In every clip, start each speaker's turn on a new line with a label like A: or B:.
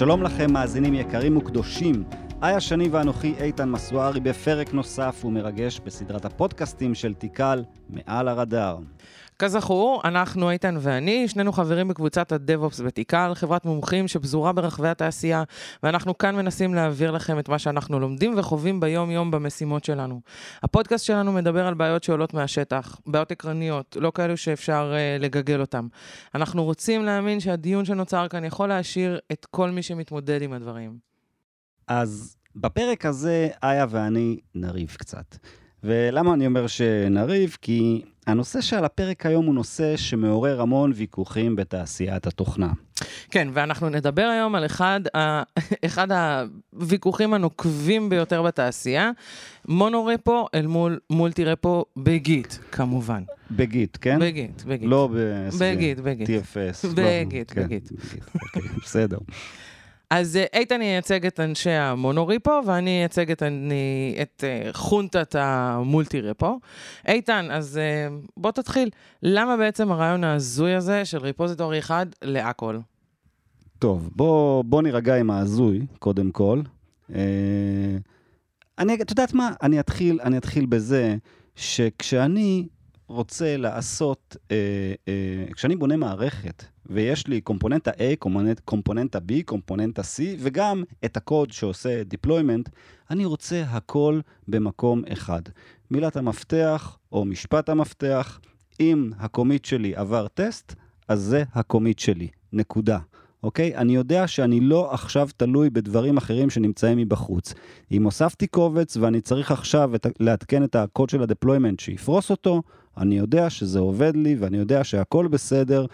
A: שלום לכם, מאזינים יקרים וקדושים. איה שני ואנוכי איתן מסוארי בפרק נוסף ומרגש בסדרת הפודקאסטים של תיקל מעל הרדאר.
B: כזכור, אנחנו, איתן ואני, שנינו חברים בקבוצת ה-DevOps בתיקל, חברת מומחים שפזורה ברחבי התעשייה, ואנחנו כאן מנסים להעביר לכם את מה שאנחנו לומדים וחווים ביום-יום במשימות שלנו. הפודקאסט שלנו מדבר על בעיות שעולות מהשטח, בעיות עקרוניות, לא כאלו שאפשר uh, לגגל אותן. אנחנו רוצים להאמין שהדיון שנוצר כאן יכול להשאיר את כל מי שמתמודד עם הדברים.
A: אז בפרק הזה, איה ואני נריב קצת. ולמה אני אומר שנריב? כי הנושא שעל הפרק היום הוא נושא שמעורר המון ויכוחים בתעשיית התוכנה.
B: כן, ואנחנו נדבר היום על אחד, ה... אחד הוויכוחים הנוקבים ביותר בתעשייה, מונורפו אל מול מולטי-רפו בגיט, כמובן.
A: בגיט, כן?
B: בגיט, בגיט.
A: לא ב...
B: בגיט, בגיט.
A: TFS.
B: בגיט,
A: לא,
B: בגיט.
A: כן, אוקיי, בסדר.
B: אז אה, איתן ייצג את אנשי המונוריפו, ואני אייצג את, את uh, חונטת המולטי-רפו. איתן, אז uh, בוא תתחיל. למה בעצם הרעיון ההזוי הזה של ריפוזיטורי אחד להכל?
A: טוב, בוא, בוא נירגע עם ההזוי, קודם כל. אני, את יודעת מה? אני אתחיל, אני אתחיל בזה שכשאני רוצה לעשות, אה, אה, כשאני בונה מערכת, ויש לי קומפוננטה A, קומפוננט, קומפוננטה B, קומפוננטה C, וגם את הקוד שעושה deployment, אני רוצה הכל במקום אחד. מילת המפתח או משפט המפתח, אם הקומיט שלי עבר טסט, אז זה הקומיט שלי, נקודה. אוקיי? אני יודע שאני לא עכשיו תלוי בדברים אחרים שנמצאים מבחוץ. אם הוספתי קובץ ואני צריך עכשיו לעדכן את הקוד של הדפלוימנט שיפרוס אותו, אני יודע שזה עובד לי ואני יודע שהכל בסדר,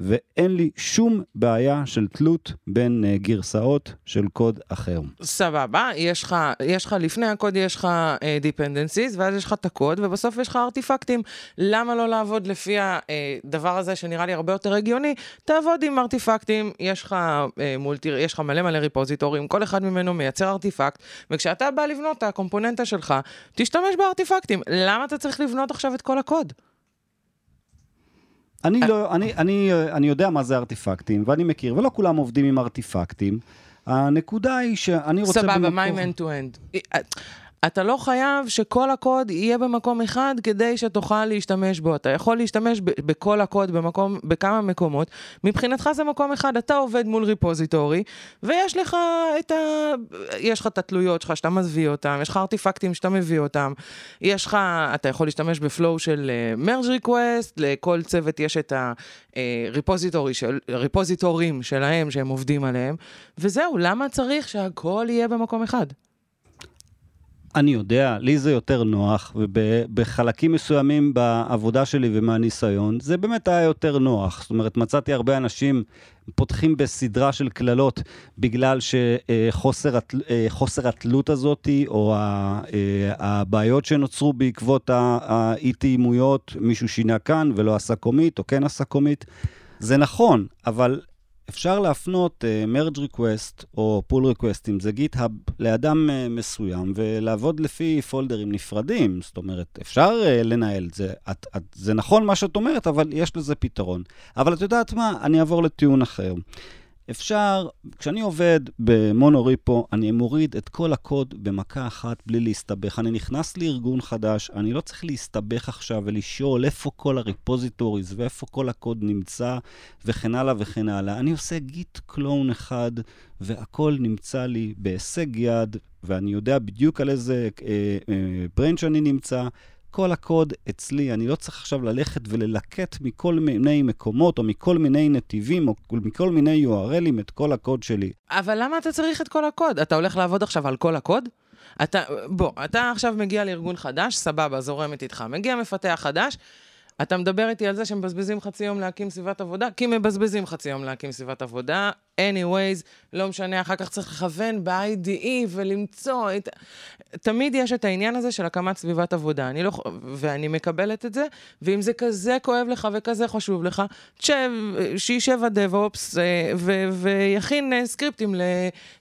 A: ואין לי שום בעיה של תלות בין uh, גרסאות של קוד אחר.
B: סבבה, יש לך, יש לך לפני הקוד יש לך uh, dependencies, ואז יש לך את הקוד, ובסוף יש לך ארטיפקטים. למה לא לעבוד לפי הדבר הזה שנראה לי הרבה יותר הגיוני? תעבוד עם ארטיפקטים, יש לך uh, מולטי, יש לך מלא מלא ריפוזיטורים, כל אחד ממנו מייצר ארטיפקט, וכשאתה בא לבנות את הקומפוננטה שלך, תשתמש בארטיפקטים. למה אתה צריך לבנות עכשיו את כל הקוד?
A: אני, לא, אני, אני, אני יודע מה זה ארטיפקטים, ואני מכיר, ולא כולם עובדים עם ארטיפקטים. הנקודה היא שאני רוצה...
B: סבבה, מה עם end-to-end? אתה לא חייב שכל הקוד יהיה במקום אחד כדי שתוכל להשתמש בו. אתה יכול להשתמש ב- בכל הקוד במקום, בכמה מקומות. מבחינתך זה מקום אחד, אתה עובד מול repository, ויש לך את ה... יש לך את התלויות שלך שאתה מביא אותם, יש לך ארטיפקטים שאתה מביא אותם, יש לך... אתה יכול להשתמש ב flow של merge uh, request, לכל צוות יש את ה repository uh, של... ריפוזיטורים שלהם שהם עובדים עליהם, וזהו, למה צריך שהכל יהיה במקום אחד?
A: אני יודע, לי זה יותר נוח, ובחלקים מסוימים בעבודה שלי ומהניסיון, זה באמת היה יותר נוח. זאת אומרת, מצאתי הרבה אנשים פותחים בסדרה של קללות בגלל שחוסר אה, התלות הזאת, או אה, הבעיות שנוצרו בעקבות האי-תאימויות, מישהו שינה כאן ולא עשה קומית, או כן עשה קומית. זה נכון, אבל אפשר להפנות uh, merge request או pull request, אם זה GitHub, לאדם uh, מסוים ולעבוד לפי פולדרים נפרדים. זאת אומרת, אפשר uh, לנהל את זה. את, את, זה נכון מה שאת אומרת, אבל יש לזה פתרון. אבל את יודעת מה? אני אעבור לטיעון אחר. אפשר, כשאני עובד במונוריפו, אני מוריד את כל הקוד במכה אחת בלי להסתבך. אני נכנס לארגון חדש, אני לא צריך להסתבך עכשיו ולשאול איפה כל הריפוזיטוריז ואיפה כל הקוד נמצא וכן הלאה וכן הלאה. אני עושה גיט קלון אחד והכל נמצא לי בהישג יד, ואני יודע בדיוק על איזה ברנץ' אה, אה, אני נמצא. כל הקוד אצלי, אני לא צריך עכשיו ללכת וללקט מכל מיני מקומות, או מכל מיני נתיבים, או מכל מיני URLים את כל הקוד שלי.
B: אבל למה אתה צריך את כל הקוד? אתה הולך לעבוד עכשיו על כל הקוד? אתה, בוא, אתה עכשיו מגיע לארגון חדש, סבבה, זורמת איתך. מגיע מפתח חדש, אתה מדבר איתי על זה שמבזבזים חצי יום להקים סביבת עבודה, כי מבזבזים חצי יום להקים סביבת עבודה. Anyways, לא משנה, אחר כך צריך לכוון ב-IDE ולמצוא את... תמיד יש את העניין הזה של הקמת סביבת עבודה. אני לא... ואני מקבלת את זה, ואם זה כזה כואב לך וכזה חשוב לך, תשב, שישב הדב-אופס אה, ויכין אה, סקריפטים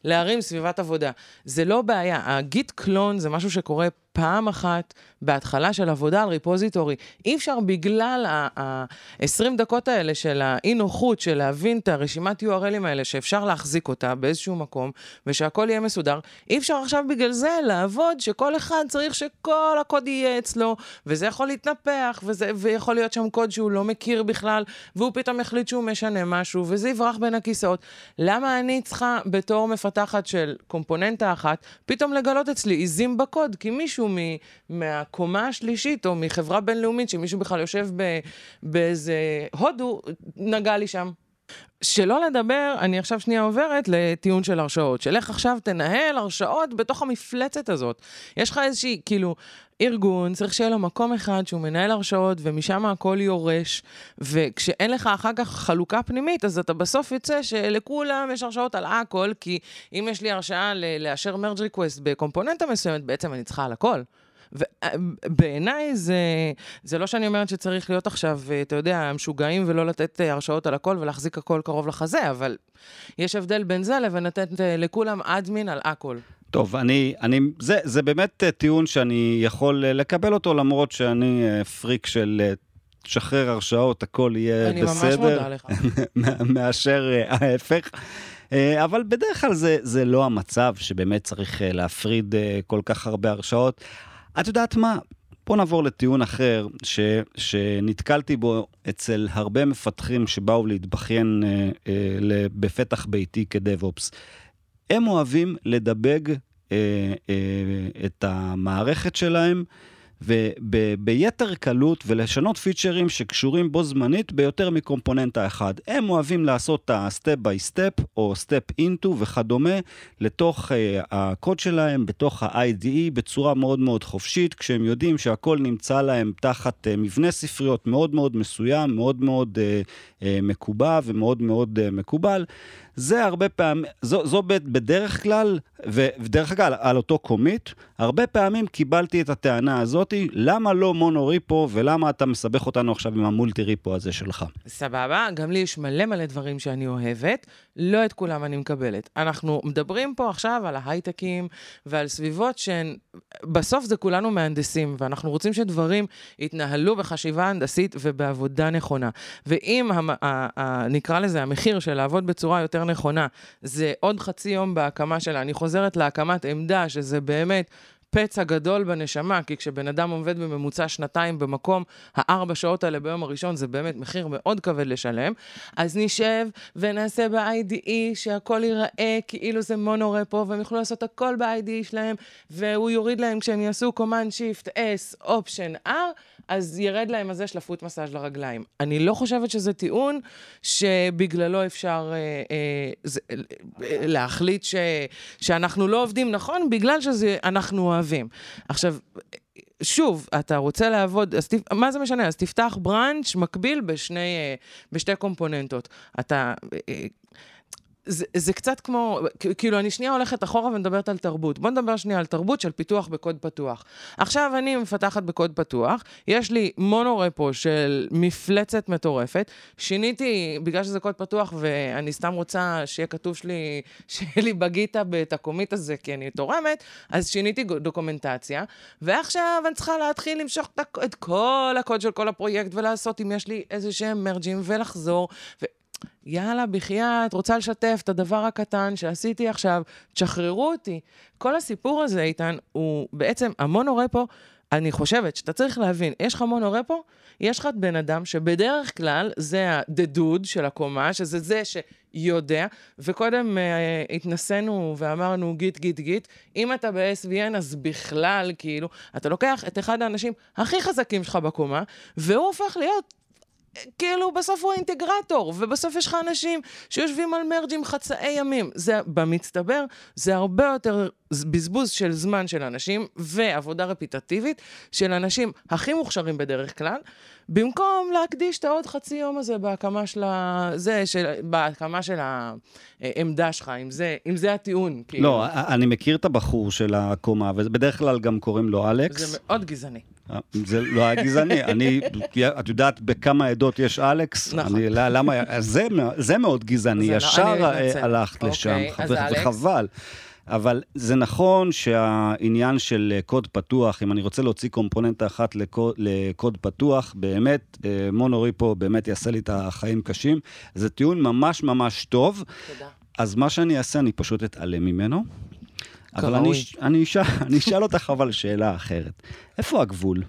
B: להרים סביבת עבודה. זה לא בעיה. הגיט קלון זה משהו שקורה פעם אחת בהתחלה של עבודה על ריפוזיטורי. אי אפשר בגלל ה-20 דקות האלה של האי-נוחות, של להבין את הרשימת URLים האלה, שאפשר להחזיק אותה באיזשהו מקום, ושהכול יהיה מסודר, אי אפשר עכשיו בגלל זה לעבוד שכל אחד צריך שכל הקוד יהיה אצלו, וזה יכול להתנפח, וזה, ויכול להיות שם קוד שהוא לא מכיר בכלל, והוא פתאום החליט שהוא משנה משהו, וזה יברח בין הכיסאות. למה אני צריכה, בתור מפתחת של קומפוננטה אחת, פתאום לגלות אצלי עיזים בקוד? כי מישהו מ, מהקומה השלישית, או מחברה בינלאומית, שמישהו בכלל יושב באיזה הודו, נגע לי שם. שלא לדבר, אני עכשיו שנייה עוברת לטיעון של הרשאות, של איך עכשיו תנהל הרשאות בתוך המפלצת הזאת. יש לך איזושהי, כאילו, ארגון, צריך שיהיה לו מקום אחד שהוא מנהל הרשאות, ומשם הכל יורש, וכשאין לך אחר כך חלוקה פנימית, אז אתה בסוף יוצא שלכולם יש הרשאות על הכל, כי אם יש לי הרשאה לאשר מרג' ריקווסט בקומפוננטה מסוימת, בעצם אני צריכה על הכל. ובעיניי זה, זה לא שאני אומרת שצריך להיות עכשיו, אתה יודע, משוגעים ולא לתת אה, הרשאות על הכל ולהחזיק הכל קרוב לחזה, אבל יש הבדל בין זה לבין לתת אה, לכולם אדמין על הכל.
A: טוב, אני, אני, זה, זה באמת אה, טיעון שאני יכול לקבל אותו, למרות שאני פריק של תשחרר הרשאות, הכל יהיה
B: אני
A: בסדר.
B: אני ממש מודה לך.
A: מאשר ההפך. אבל בדרך כלל זה, זה לא המצב שבאמת צריך להפריד כל כך הרבה הרשאות. את יודעת מה? בוא נעבור לטיעון אחר, ש, שנתקלתי בו אצל הרבה מפתחים שבאו להתבכיין אה, אה, בפתח ביתי כדב-אופס. הם אוהבים לדבג אה, אה, את המערכת שלהם וביתר קלות ולשנות פיצ'רים שקשורים בו זמנית ביותר מקומפוננטה אחד. הם אוהבים לעשות את ה-step by step או step into וכדומה לתוך uh, הקוד שלהם, בתוך ה-IDE בצורה מאוד מאוד חופשית, כשהם יודעים שהכל נמצא להם תחת uh, מבנה ספריות מאוד מאוד מסוים, מאוד מאוד uh, uh, מקובע ומאוד מאוד uh, מקובל. זה הרבה פעמים, זו, זו בדרך כלל, ודרך אגב, על אותו קומיט, הרבה פעמים קיבלתי את הטענה הזאתי, למה לא מונו ריפו, ולמה אתה מסבך אותנו עכשיו עם המולטי ריפו הזה שלך?
B: סבבה, גם לי יש מלא מלא דברים שאני אוהבת, לא את כולם אני מקבלת. אנחנו מדברים פה עכשיו על ההייטקים ועל סביבות שהן, בסוף זה כולנו מהנדסים, ואנחנו רוצים שדברים יתנהלו בחשיבה הנדסית ובעבודה נכונה. ואם, המ, ה, ה, נקרא לזה, המחיר של לעבוד בצורה יותר נכונה, זה עוד חצי יום בהקמה שלה, אני חוזרת להקמת עמדה, שזה באמת פצע גדול בנשמה, כי כשבן אדם עובד בממוצע שנתיים במקום, הארבע שעות האלה ביום הראשון זה באמת מחיר מאוד כבד לשלם. אז נשב ונעשה ב-IDE שהכל ייראה כאילו זה מונורפו, והם יוכלו לעשות הכל ב-IDE שלהם, והוא יוריד להם כשהם יעשו Command Shift S, Option R, אז ירד להם הזה שלפות מסאז' לרגליים. אני לא חושבת שזה טיעון שבגללו אפשר אה, אה, זה, אה, להחליט ש, שאנחנו לא עובדים נכון, בגלל שאנחנו אוהבים. עכשיו, שוב, אתה רוצה לעבוד, אז ת, מה זה משנה? אז תפתח בראנץ' מקביל בשני, אה, בשתי קומפוננטות. אתה... זה, זה קצת כמו, כאילו, אני שנייה הולכת אחורה ומדברת על תרבות. בוא נדבר שנייה על תרבות של פיתוח בקוד פתוח. עכשיו אני מפתחת בקוד פתוח, יש לי מונורפו של מפלצת מטורפת, שיניתי, בגלל שזה קוד פתוח ואני סתם רוצה שיהיה כתוב שלי, שיהיה לי בגיטה את הקומית הזה כי אני תורמת, אז שיניתי דוקומנטציה, ועכשיו אני צריכה להתחיל למשוך את כל הקוד של כל הפרויקט ולעשות אם יש לי איזה שהם מרג'ים ולחזור. ו... יאללה, בחייאת, רוצה לשתף את הדבר הקטן שעשיתי עכשיו, תשחררו אותי. כל הסיפור הזה, איתן, הוא בעצם, המונורפו, אני חושבת שאתה צריך להבין, יש לך מונורפו, יש לך בן אדם שבדרך כלל זה dude של הקומה, שזה זה שיודע, וקודם uh, התנסינו ואמרנו גיט, גיט, גיט, אם אתה ב-SVN אז בכלל, כאילו, אתה לוקח את אחד האנשים הכי חזקים שלך בקומה, והוא הופך להיות כאילו, בסוף הוא האינטגרטור, ובסוף יש לך אנשים שיושבים על מרג'ים חצאי ימים. זה, במצטבר, זה הרבה יותר בזבוז של זמן של אנשים, ועבודה רפיטטיבית של אנשים הכי מוכשרים בדרך כלל, במקום להקדיש את העוד חצי יום הזה בהקמה של ה... זה, של... בהקמה של העמדה שלך, אם זה, אם זה הטיעון.
A: כאילו. לא, אני מכיר את הבחור של הקומה, ובדרך כלל גם קוראים לו אלכס.
B: זה מאוד גזעני.
A: אה, זה לא היה גזעני, אני, את יודעת בכמה עדות יש אלכס?
B: נכון. אני,
A: למה, זה, זה מאוד גזעני, זה ישר לא, הלכת
B: אוקיי,
A: לשם, וחבל. אבל זה נכון שהעניין של קוד פתוח, אם אני רוצה להוציא קומפוננטה אחת לקוד, לקוד פתוח, באמת, אה, מונוריפו באמת יעשה לי את החיים קשים. זה טיעון ממש ממש טוב.
B: תודה.
A: אז מה שאני אעשה, אני פשוט אתעלם ממנו. אבל אני, אני, אשאל, אני אשאל אותך אבל שאלה אחרת. איפה הגבול?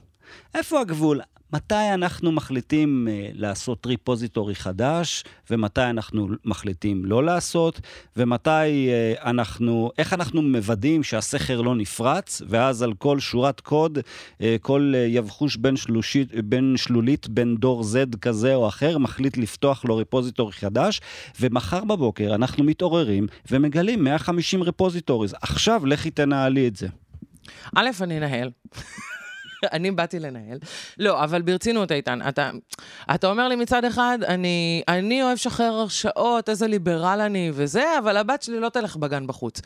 A: איפה הגבול? מתי אנחנו מחליטים uh, לעשות ריפוזיטורי חדש, ומתי אנחנו מחליטים לא לעשות, ומתי uh, אנחנו, איך אנחנו מוודאים שהסכר לא נפרץ, ואז על כל שורת קוד, uh, כל uh, יבחוש בין, שלושית, בין שלולית, בין דור Z כזה או אחר, מחליט לפתוח לו ריפוזיטורי חדש, ומחר בבוקר אנחנו מתעוררים ומגלים 150 repositories. עכשיו לכי תנהלי את זה.
B: א', אני אנהל. אני באתי לנהל. לא, אבל ברצינות, איתן, אתה, אתה אומר לי מצד אחד, אני, אני אוהב לשחרר הרשאות, איזה ליברל אני וזה, אבל הבת שלי לא תלך בגן בחוץ.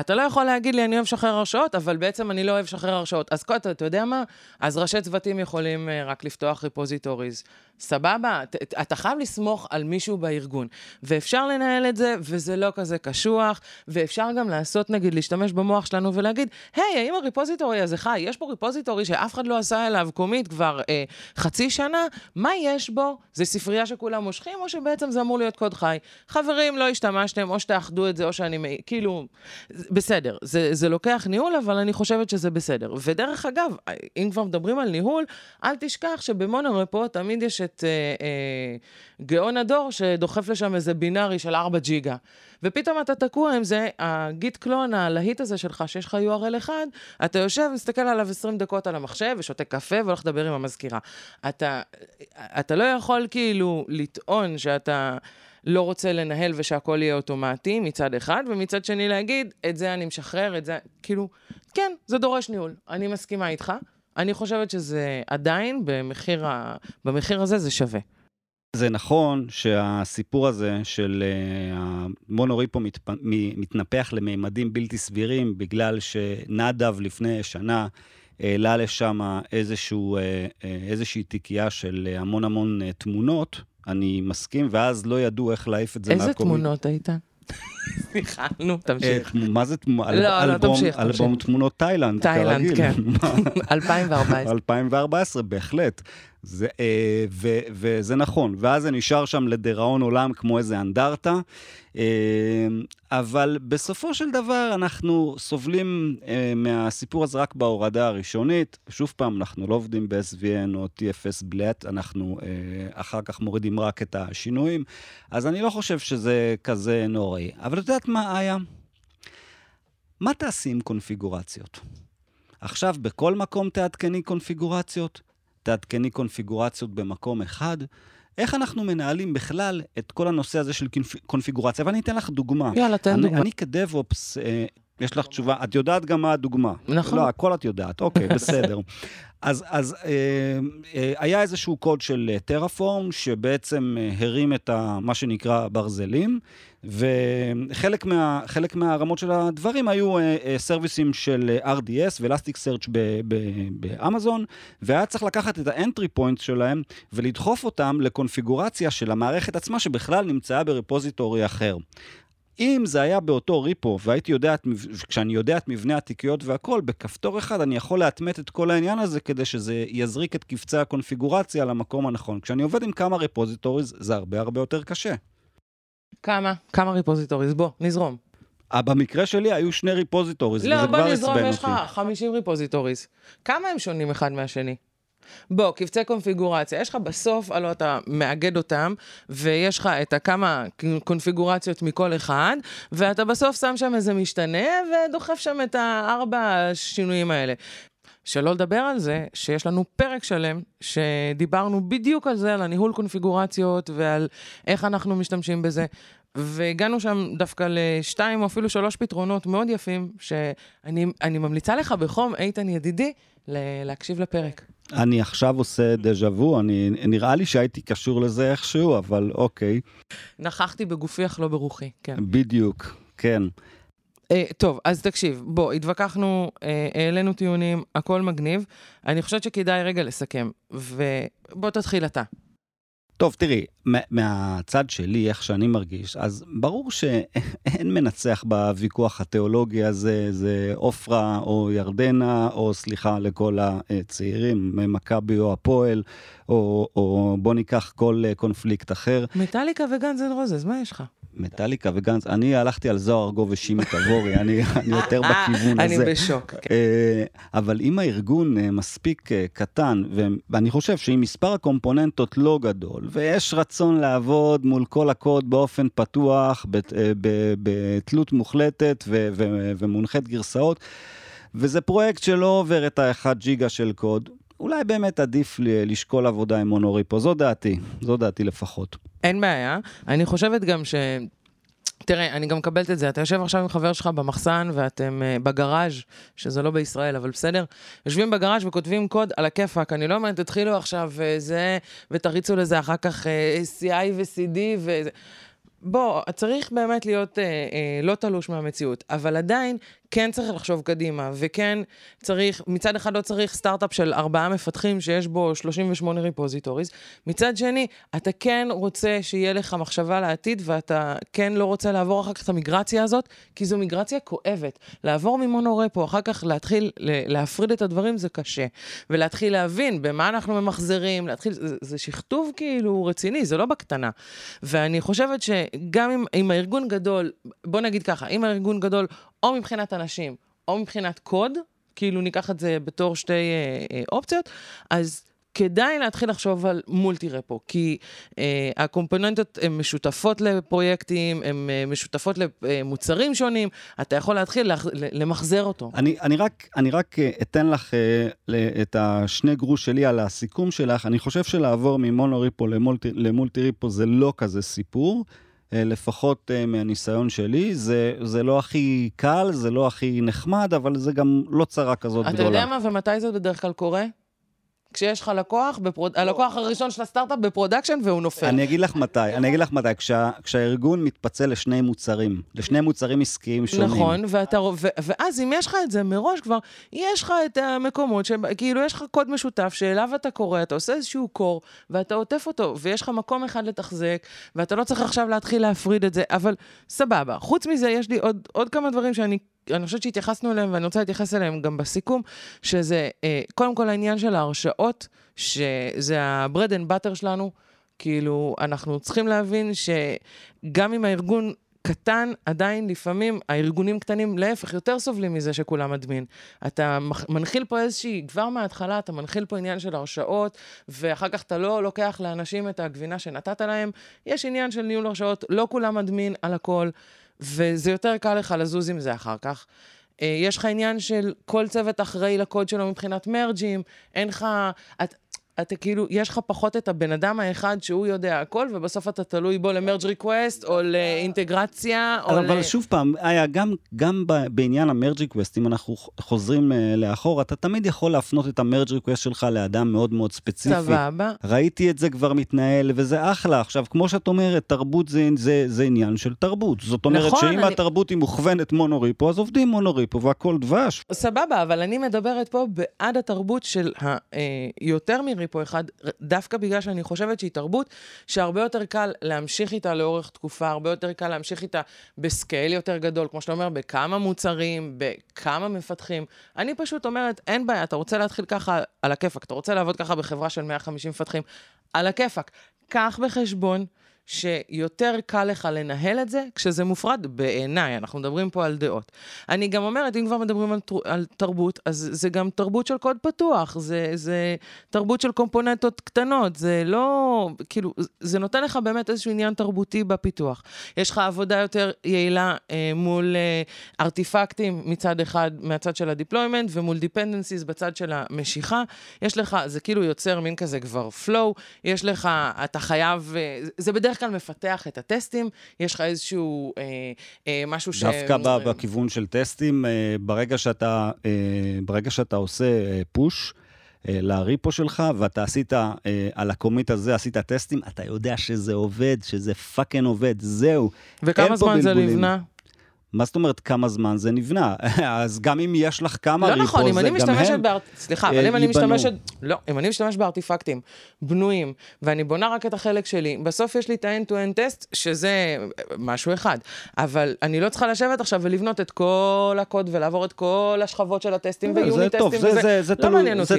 B: אתה לא יכול להגיד לי, אני אוהב לשחרר הרשאות, אבל בעצם אני לא אוהב לשחרר הרשאות. אז אתה, אתה יודע מה? אז ראשי צוותים יכולים uh, רק לפתוח repositories. סבבה? אתה חייב לסמוך על מישהו בארגון. ואפשר לנהל את זה, וזה לא כזה קשוח, ואפשר גם לעשות, נגיד, להשתמש במוח שלנו ולהגיד, היי, האם הריפוזיטורי הזה חי? יש פה ריפוזיטורי שאף אחד לא עשה אליו קומית כבר אה, חצי שנה, מה יש בו? זה ספרייה שכולם מושכים, או שבעצם זה אמור להיות קוד חי? חברים, לא השתמשתם, או שתאחדו את זה, או שאני... כאילו, בסדר, זה, זה לוקח ניהול, אבל אני חושבת שזה בסדר. ודרך אגב, אם כבר מדברים על ניהול, אל תשכח שבמונורפו תמיד יש את אה, אה, גאון הדור שדוחף לשם איזה בינארי של 4 ג'יגה. ופתאום אתה תקוע עם זה, הגיט קלון הלהיט הזה שלך, שיש לך URL אחד, אתה יושב, מסתכל עליו 20 דקות על המחשב, ושותה קפה והולך לדבר עם המזכירה. אתה, אתה לא יכול כאילו לטעון שאתה... לא רוצה לנהל ושהכול יהיה אוטומטי מצד אחד, ומצד שני להגיד, את זה אני משחרר, את זה, כאילו, כן, זה דורש ניהול, אני מסכימה איתך. אני חושבת שזה עדיין, במחיר, ה... במחיר הזה זה שווה.
A: זה נכון שהסיפור הזה של uh, המונוריפו מתפ... מתנפח למימדים בלתי סבירים בגלל שנדב לפני שנה העלה לשם איזשהו, uh, איזושהי תיקייה של המון המון uh, תמונות, אני מסכים, ואז לא ידעו איך להעיף את זה
B: מהקומי. איזה תמונות היית? סליחה, נו, תמשיך.
A: מה זה
B: תמונות? לא, לא, תמשיך.
A: אלבום תמונות תאילנד.
B: תאילנד, כן. 2014.
A: 2014, בהחלט. זה, אה, ו, וזה נכון, ואז זה נשאר שם לדיראון עולם כמו איזה אנדרטה, אה, אבל בסופו של דבר אנחנו סובלים אה, מהסיפור הזה רק בהורדה הראשונית. שוב פעם, אנחנו לא עובדים ב-SVN או TFS בלט, אנחנו אחר כך מורידים רק את השינויים, אז אני לא חושב שזה כזה נוראי. אבל את יודעת מה, איה? מה תעשי עם קונפיגורציות? עכשיו בכל מקום תעדכני קונפיגורציות? תעדכני קונפיגורציות במקום אחד. איך אנחנו מנהלים בכלל את כל הנושא הזה של קונפיגורציה? ואני אתן לך דוגמה.
B: יאללה, תן
A: אני,
B: דוגמה.
A: אני כדב-אופס, אה, יש לך תשובה, את יודעת גם מה הדוגמה.
B: נכון.
A: לא, הכל את יודעת, אוקיי, בסדר. אז, אז אה, אה, היה איזשהו קוד של Terraform, שבעצם אה, הרים את ה, מה שנקרא ברזלים, וחלק מה, מהרמות של הדברים היו אה, אה, סרוויסים של RDS ו Elasticsearch באמזון, והיה צריך לקחת את ה entry point שלהם ולדחוף אותם לקונפיגורציה של המערכת עצמה, שבכלל נמצאה ב repository אחר. אם זה היה באותו repo, והייתי יודע, את, כשאני יודע את מבנה התיקיות והכל, בכפתור אחד אני יכול לאטמת את כל העניין הזה כדי שזה יזריק את קבצי הקונפיגורציה למקום הנכון. כשאני עובד עם כמה repositories, זה הרבה הרבה יותר קשה.
B: כמה? כמה repositories? בוא, נזרום.
A: אה, במקרה שלי היו שני repositories,
B: לא, וזה כבר עצבן אותי. לא, בוא נזרום, יש לך 50 repositories. כמה הם שונים אחד מהשני? בוא, קבצי קונפיגורציה, יש לך בסוף, הלוא אתה מאגד אותם, ויש לך את הכמה קונפיגורציות מכל אחד, ואתה בסוף שם שם איזה משתנה, ודוחף שם את הארבע השינויים האלה. שלא לדבר על זה שיש לנו פרק שלם שדיברנו בדיוק על זה, על הניהול קונפיגורציות ועל איך אנחנו משתמשים בזה. והגענו שם דווקא לשתיים או אפילו שלוש פתרונות מאוד יפים, שאני ממליצה לך בחום, איתן ידידי, להקשיב לפרק.
A: אני עכשיו עושה דז'ה וו, אני, נראה לי שהייתי קשור לזה איכשהו, אבל אוקיי.
B: נכחתי בגופי אך לא ברוחי, כן.
A: בדיוק, כן.
B: Uh, טוב, אז תקשיב, בוא, התווכחנו, uh, העלינו טיעונים, הכל מגניב. אני חושבת שכדאי רגע לסכם, ובוא תתחיל אתה.
A: טוב, תראי, מהצד שלי, איך שאני מרגיש, אז ברור שאין מנצח בוויכוח התיאולוגי הזה, זה עופרה או ירדנה, או סליחה לכל הצעירים, מכבי או הפועל, או, או בוא ניקח כל קונפליקט אחר.
B: מטאליקה וגנז אנד רוזס, מה יש לך?
A: מטאליקה וגנץ, אני הלכתי על זוהר ארגוב ושימי תבורי, אני, אני יותר בכיוון
B: הזה.
A: אני
B: בשוק. כן.
A: אה, אבל אם הארגון אה, מספיק אה, קטן, ואני חושב שאם מספר הקומפוננטות לא גדול, ויש רצון לעבוד מול כל הקוד באופן פתוח, בתלות מוחלטת ומונחית גרסאות, וזה פרויקט שלא עובר את האחד ג'יגה של קוד, אולי באמת עדיף לשקול עבודה עם מונוריפו, זו דעתי, זו דעתי לפחות.
B: אין בעיה. אני חושבת גם ש... תראה, אני גם מקבלת את זה. אתה יושב עכשיו עם חבר שלך במחסן ואתם uh, בגראז', שזה לא בישראל, אבל בסדר. יושבים בגראז' וכותבים קוד על הכיפאק. אני לא אומרת, תתחילו עכשיו uh, זה, ותריצו לזה אחר כך uh, CI ו-CD וזה. בוא, צריך באמת להיות אה, אה, לא תלוש מהמציאות, אבל עדיין כן צריך לחשוב קדימה, וכן צריך, מצד אחד לא צריך סטארט-אפ של ארבעה מפתחים שיש בו 38 ריפוזיטוריז, מצד שני, אתה כן רוצה שיהיה לך מחשבה לעתיד, ואתה כן לא רוצה לעבור אחר כך את המיגרציה הזאת, כי זו מיגרציה כואבת. לעבור ממונורפו, אחר כך להתחיל להפריד את הדברים זה קשה, ולהתחיל להבין במה אנחנו ממחזרים, להתחיל, זה, זה שכתוב כאילו רציני, זה לא בקטנה. ואני חושבת שגם אם, אם הארגון גדול, בוא נגיד ככה, אם הארגון גדול או מבחינת אנשים, או מבחינת קוד, כאילו ניקח את זה בתור שתי אה, אה, אופציות, אז כדאי להתחיל לחשוב על מולטי רפו, כי אה, הקומפוננטות הן משותפות לפרויקטים, הן אה, משותפות למוצרים שונים, אתה יכול להתחיל לח, למחזר אותו.
A: אני, אני, רק, אני רק אה, אתן לך אה, את השני גרוש שלי על הסיכום שלך, אני חושב שלעבור ממונו ריפו למולטי, למולטי ריפו זה לא כזה סיפור. אה, לפחות אה, מהניסיון שלי, זה, זה לא הכי קל, זה לא הכי נחמד, אבל זה גם לא צרה
B: כזאתי
A: גדולה.
B: אתה יודע מה ומתי זה בדרך כלל קורה? כשיש לך לקוח, ב prod... הלקוח הראשון של הסטארט-אפ ב production והוא נופל.
A: אני אגיד לך מתי, אני אגיד לך מתי, כשה, כשהארגון מתפצל לשני מוצרים, לשני מוצרים עסקיים שונים.
B: נכון, ואתה, ו, ואז אם יש לך את זה מראש כבר, יש לך את המקומות שכאילו יש לך קוד משותף שאליו אתה קורא, אתה עושה איזשהו core, ואתה עוטף אותו, ויש לך מקום אחד לתחזק, ואתה לא צריך עכשיו להתחיל להפריד את זה, אבל סבבה. חוץ מזה, יש לי עוד, עוד כמה דברים שאני אני חושבת שהתייחסנו אליהם, ואני רוצה להתייחס אליהם גם בסיכום, שזה אה, קודם כל העניין של ההרשאות, שזה ה-bread and butter שלנו. כאילו, אנחנו צריכים להבין שגם אם הארגון קטן, עדיין לפעמים הארגונים קטנים, להפך, יותר סובלים מזה שכולם אדמין. אתה מנחיל פה איזושהי, כבר מההתחלה אתה מנחיל פה עניין של הרשאות, ואחר כך אתה לא לוקח לאנשים את הגבינה שנתת להם. יש עניין של ניהול הרשאות, לא כולם אדמין על הכל. וזה יותר קל לך לזוז עם זה אחר כך. אה, יש לך עניין של כל צוות אחראי לקוד שלו מבחינת מרג'ים, אין לך... את, אתה כאילו, יש לך פחות את הבן אדם האחד שהוא יודע הכל, ובסוף אתה תלוי בו למרג' ריקווסט, או לאינטגרציה, או
A: אבל ל... אבל שוב פעם, היה גם, גם בעניין ה merge request, אם אנחנו חוזרים אה, לאחור, אתה תמיד יכול להפנות את ה merge request שלך לאדם מאוד מאוד ספציפי.
B: סבבה.
A: ראיתי את זה כבר מתנהל, וזה אחלה. עכשיו, כמו שאת אומרת, תרבות זה, זה, זה עניין של תרבות. זאת אומרת נכון, שאם אני... התרבות היא מוכוונת monorepo, אז עובדים monorepo והכל דבש.
B: סבבה, אבל אני מדברת פה בעד התרבות של היותר אה, מ repo אחד, דווקא בגלל שאני חושבת שהיא תרבות שהרבה יותר קל להמשיך איתה לאורך תקופה, הרבה יותר קל להמשיך איתה בסקייל יותר גדול, כמו שאתה אומר, בכמה מוצרים, בכמה מפתחים. אני פשוט אומרת, אין בעיה, אתה רוצה להתחיל ככה על הכיפאק, אתה רוצה לעבוד ככה בחברה של 150 מפתחים, על הכיפאק. קח בחשבון שיותר קל לך לנהל את זה כשזה מופרד בעיניי, אנחנו מדברים פה על דעות. אני גם אומרת, אם כבר מדברים על, על תרבות, אז זה גם תרבות של קוד פתוח, זה, זה תרבות של קומפוננטות קטנות, זה לא, כאילו, זה נותן לך באמת איזשהו עניין תרבותי בפיתוח. יש לך עבודה יותר יעילה אה, מול אה, ארטיפקטים מצד אחד, מהצד של ה deployment, ומול dependencies בצד של המשיכה. יש לך, זה כאילו יוצר מין כזה כבר flow, יש לך, אתה חייב, אה, זה בדרך כלל מפתח את הטסטים, יש לך איזשהו אה, אה, משהו ש...
A: דווקא בא בכיוון של טסטים, אה, ברגע שאתה, אה, ברגע שאתה עושה אה, push, אה, ל repo שלך, ואתה עשית, אה, על ה commit הזה עשית טסטים, אתה יודע שזה עובד, שזה fucking עובד, זהו.
B: וכמה זמן זה נבנה?
A: מה זאת אומרת כמה זמן זה נבנה? אז גם אם יש לך כמה
B: לא
A: repo,
B: נכון, אם
A: זה
B: אני
A: גם
B: משתמשת
A: הם
B: באר... סליחה, אבל
A: אה,
B: אם אני. משתמשת... לא, אם אני משתמש בארטיפקטים בנויים, ואני בונה רק את החלק שלי, בסוף יש לי את ה-end-to-end טסט, שזה משהו אחד. אבל אני לא צריכה לשבת עכשיו ולבנות את כל הקוד ולעבור את כל השכבות של הטסטים
A: זה
B: ו unit
A: טוב,
B: טסטים
A: זה,
B: וזה.
A: זה, זה,
B: לא
A: תלוי,
B: מעניין
A: זה,
B: אותי.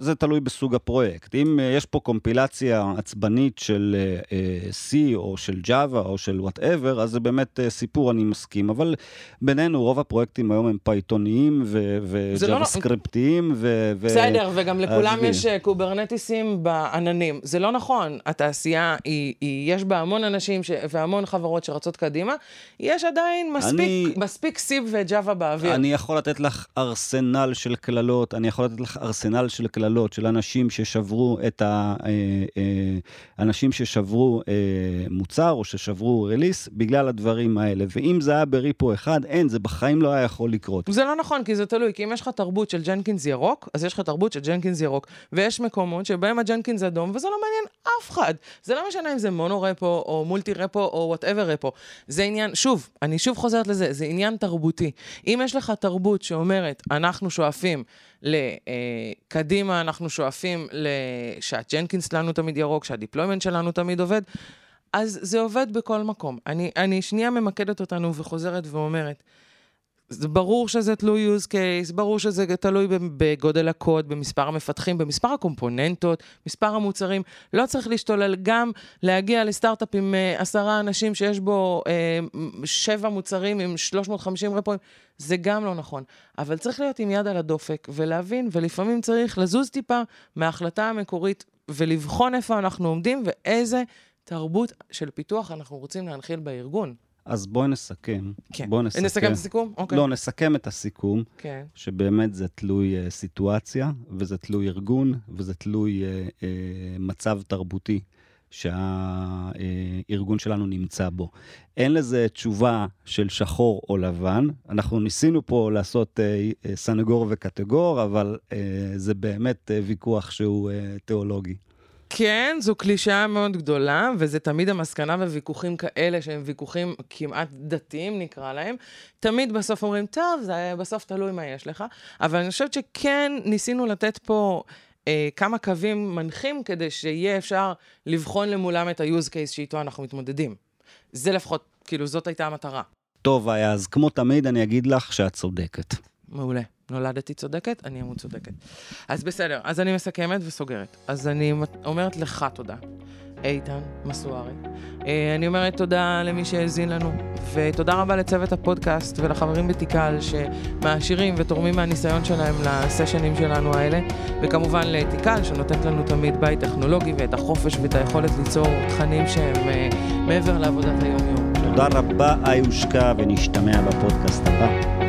A: זה תלוי בסוג הפרויקט. אם אה, יש פה קומפילציה עצבנית של אה, אה, C או של Java או של whatever, אז זה באמת אה, סיפור, אני מסכים. אבל בינינו, רוב הפרויקטים היום הם פייתוניים
B: זה לא-
A: סקריפטיים. ו- ו-
B: בסדר, וגם לכולם
A: עזבי.
B: יש אה, קוברנטיסים בעננים. זה לא נכון, התעשייה, היא, היא, יש בה המון אנשים ש, והמון חברות שרצות קדימה, יש עדיין מספיק,
A: אני-
B: מספיק סיב וג'אווה באוויר.
A: אני יכול לתת לך ארסנל של קללות, אני יכול לתת לך ארסנל של קללות של אנשים ששברו את ה... אה, אה, אנשים ששברו מוצר או ששברו release בגלל הדברים האלה. ואם זה היה ב repo אחד, אין, זה בחיים לא היה יכול לקרות.
B: זה לא נכון, כי זה תלוי, כי אם יש לך תרבות של Jenkins ירוק, אז יש לך תרבות של Jenkins ירוק. ויש מקומות שבהם ה Jenkins אדום, וזה לא מעניין אף אחד. זה לא משנה אם זה mono repo, או multi repo, או whatever repo. זה עניין, שוב, אני שוב חוזרת לזה, זה עניין תרבותי. אם יש לך תרבות שאומרת, אנחנו שואפים לקדימה, אנחנו שואפים שה Jenkins שלנו תמיד ירוק, שה deployment שלנו תמיד עובד, אז זה עובד בכל מקום. אני, אני שנייה ממקדת אותנו וחוזרת ואומרת, זה ברור שזה תלוי use case, ברור שזה תלוי בגודל הקוד, במספר המפתחים, במספר הקומפוננטות, מספר המוצרים. לא צריך להשתולל גם להגיע לסטארט-אפ עם אה, עשרה אנשים שיש בו אה, שבע מוצרים עם 350 רפואים, זה גם לא נכון. אבל צריך להיות עם יד על הדופק ולהבין, ולפעמים צריך לזוז טיפה מההחלטה המקורית ולבחון איפה אנחנו עומדים ואיזה תרבות של פיתוח אנחנו רוצים להנחיל בארגון.
A: אז בואי נסכם.
B: כן.
A: בואי נסכם.
B: נסכם את הסיכום? אוקיי.
A: לא, נסכם את הסיכום,
B: כן.
A: שבאמת זה תלוי uh, סיטואציה, וזה תלוי ארגון, וזה תלוי uh, uh, מצב תרבותי שהארגון שלנו נמצא בו. אין לזה תשובה של שחור או לבן. אנחנו ניסינו פה לעשות סנגור וקטגור, אבל uh, זה באמת uh, ויכוח שהוא uh, תיאולוגי.
B: כן, זו קלישאה מאוד גדולה, וזה תמיד המסקנה בוויכוחים כאלה, שהם ויכוחים כמעט דתיים, נקרא להם. תמיד בסוף אומרים, טוב, זה בסוף תלוי מה יש לך. אבל אני חושבת שכן ניסינו לתת פה אה, כמה קווים מנחים, כדי שיהיה אפשר לבחון למולם את ה-use case שאיתו אנחנו מתמודדים. זה לפחות, כאילו, זאת הייתה המטרה.
A: טוב, היה, אז כמו תמיד, אני אגיד לך שאת צודקת.
B: מעולה. נולדתי צודקת, אני אמות צודקת. אז בסדר, אז אני מסכמת וסוגרת. אז אני אומרת לך תודה, איתן מסוארי. אה, אני אומרת תודה למי שהאזין לנו, ותודה רבה לצוות הפודקאסט ולחברים בתיקל שמעשירים ותורמים מהניסיון שלהם לסשנים שלנו האלה, וכמובן לתיקל שנותנת לנו תמיד בית טכנולוגי ואת החופש ואת היכולת ליצור תכנים שהם אה, מעבר לעבודת היום-יום.
A: תודה רבה, איושקה, ונשתמע בפודקאסט הבא.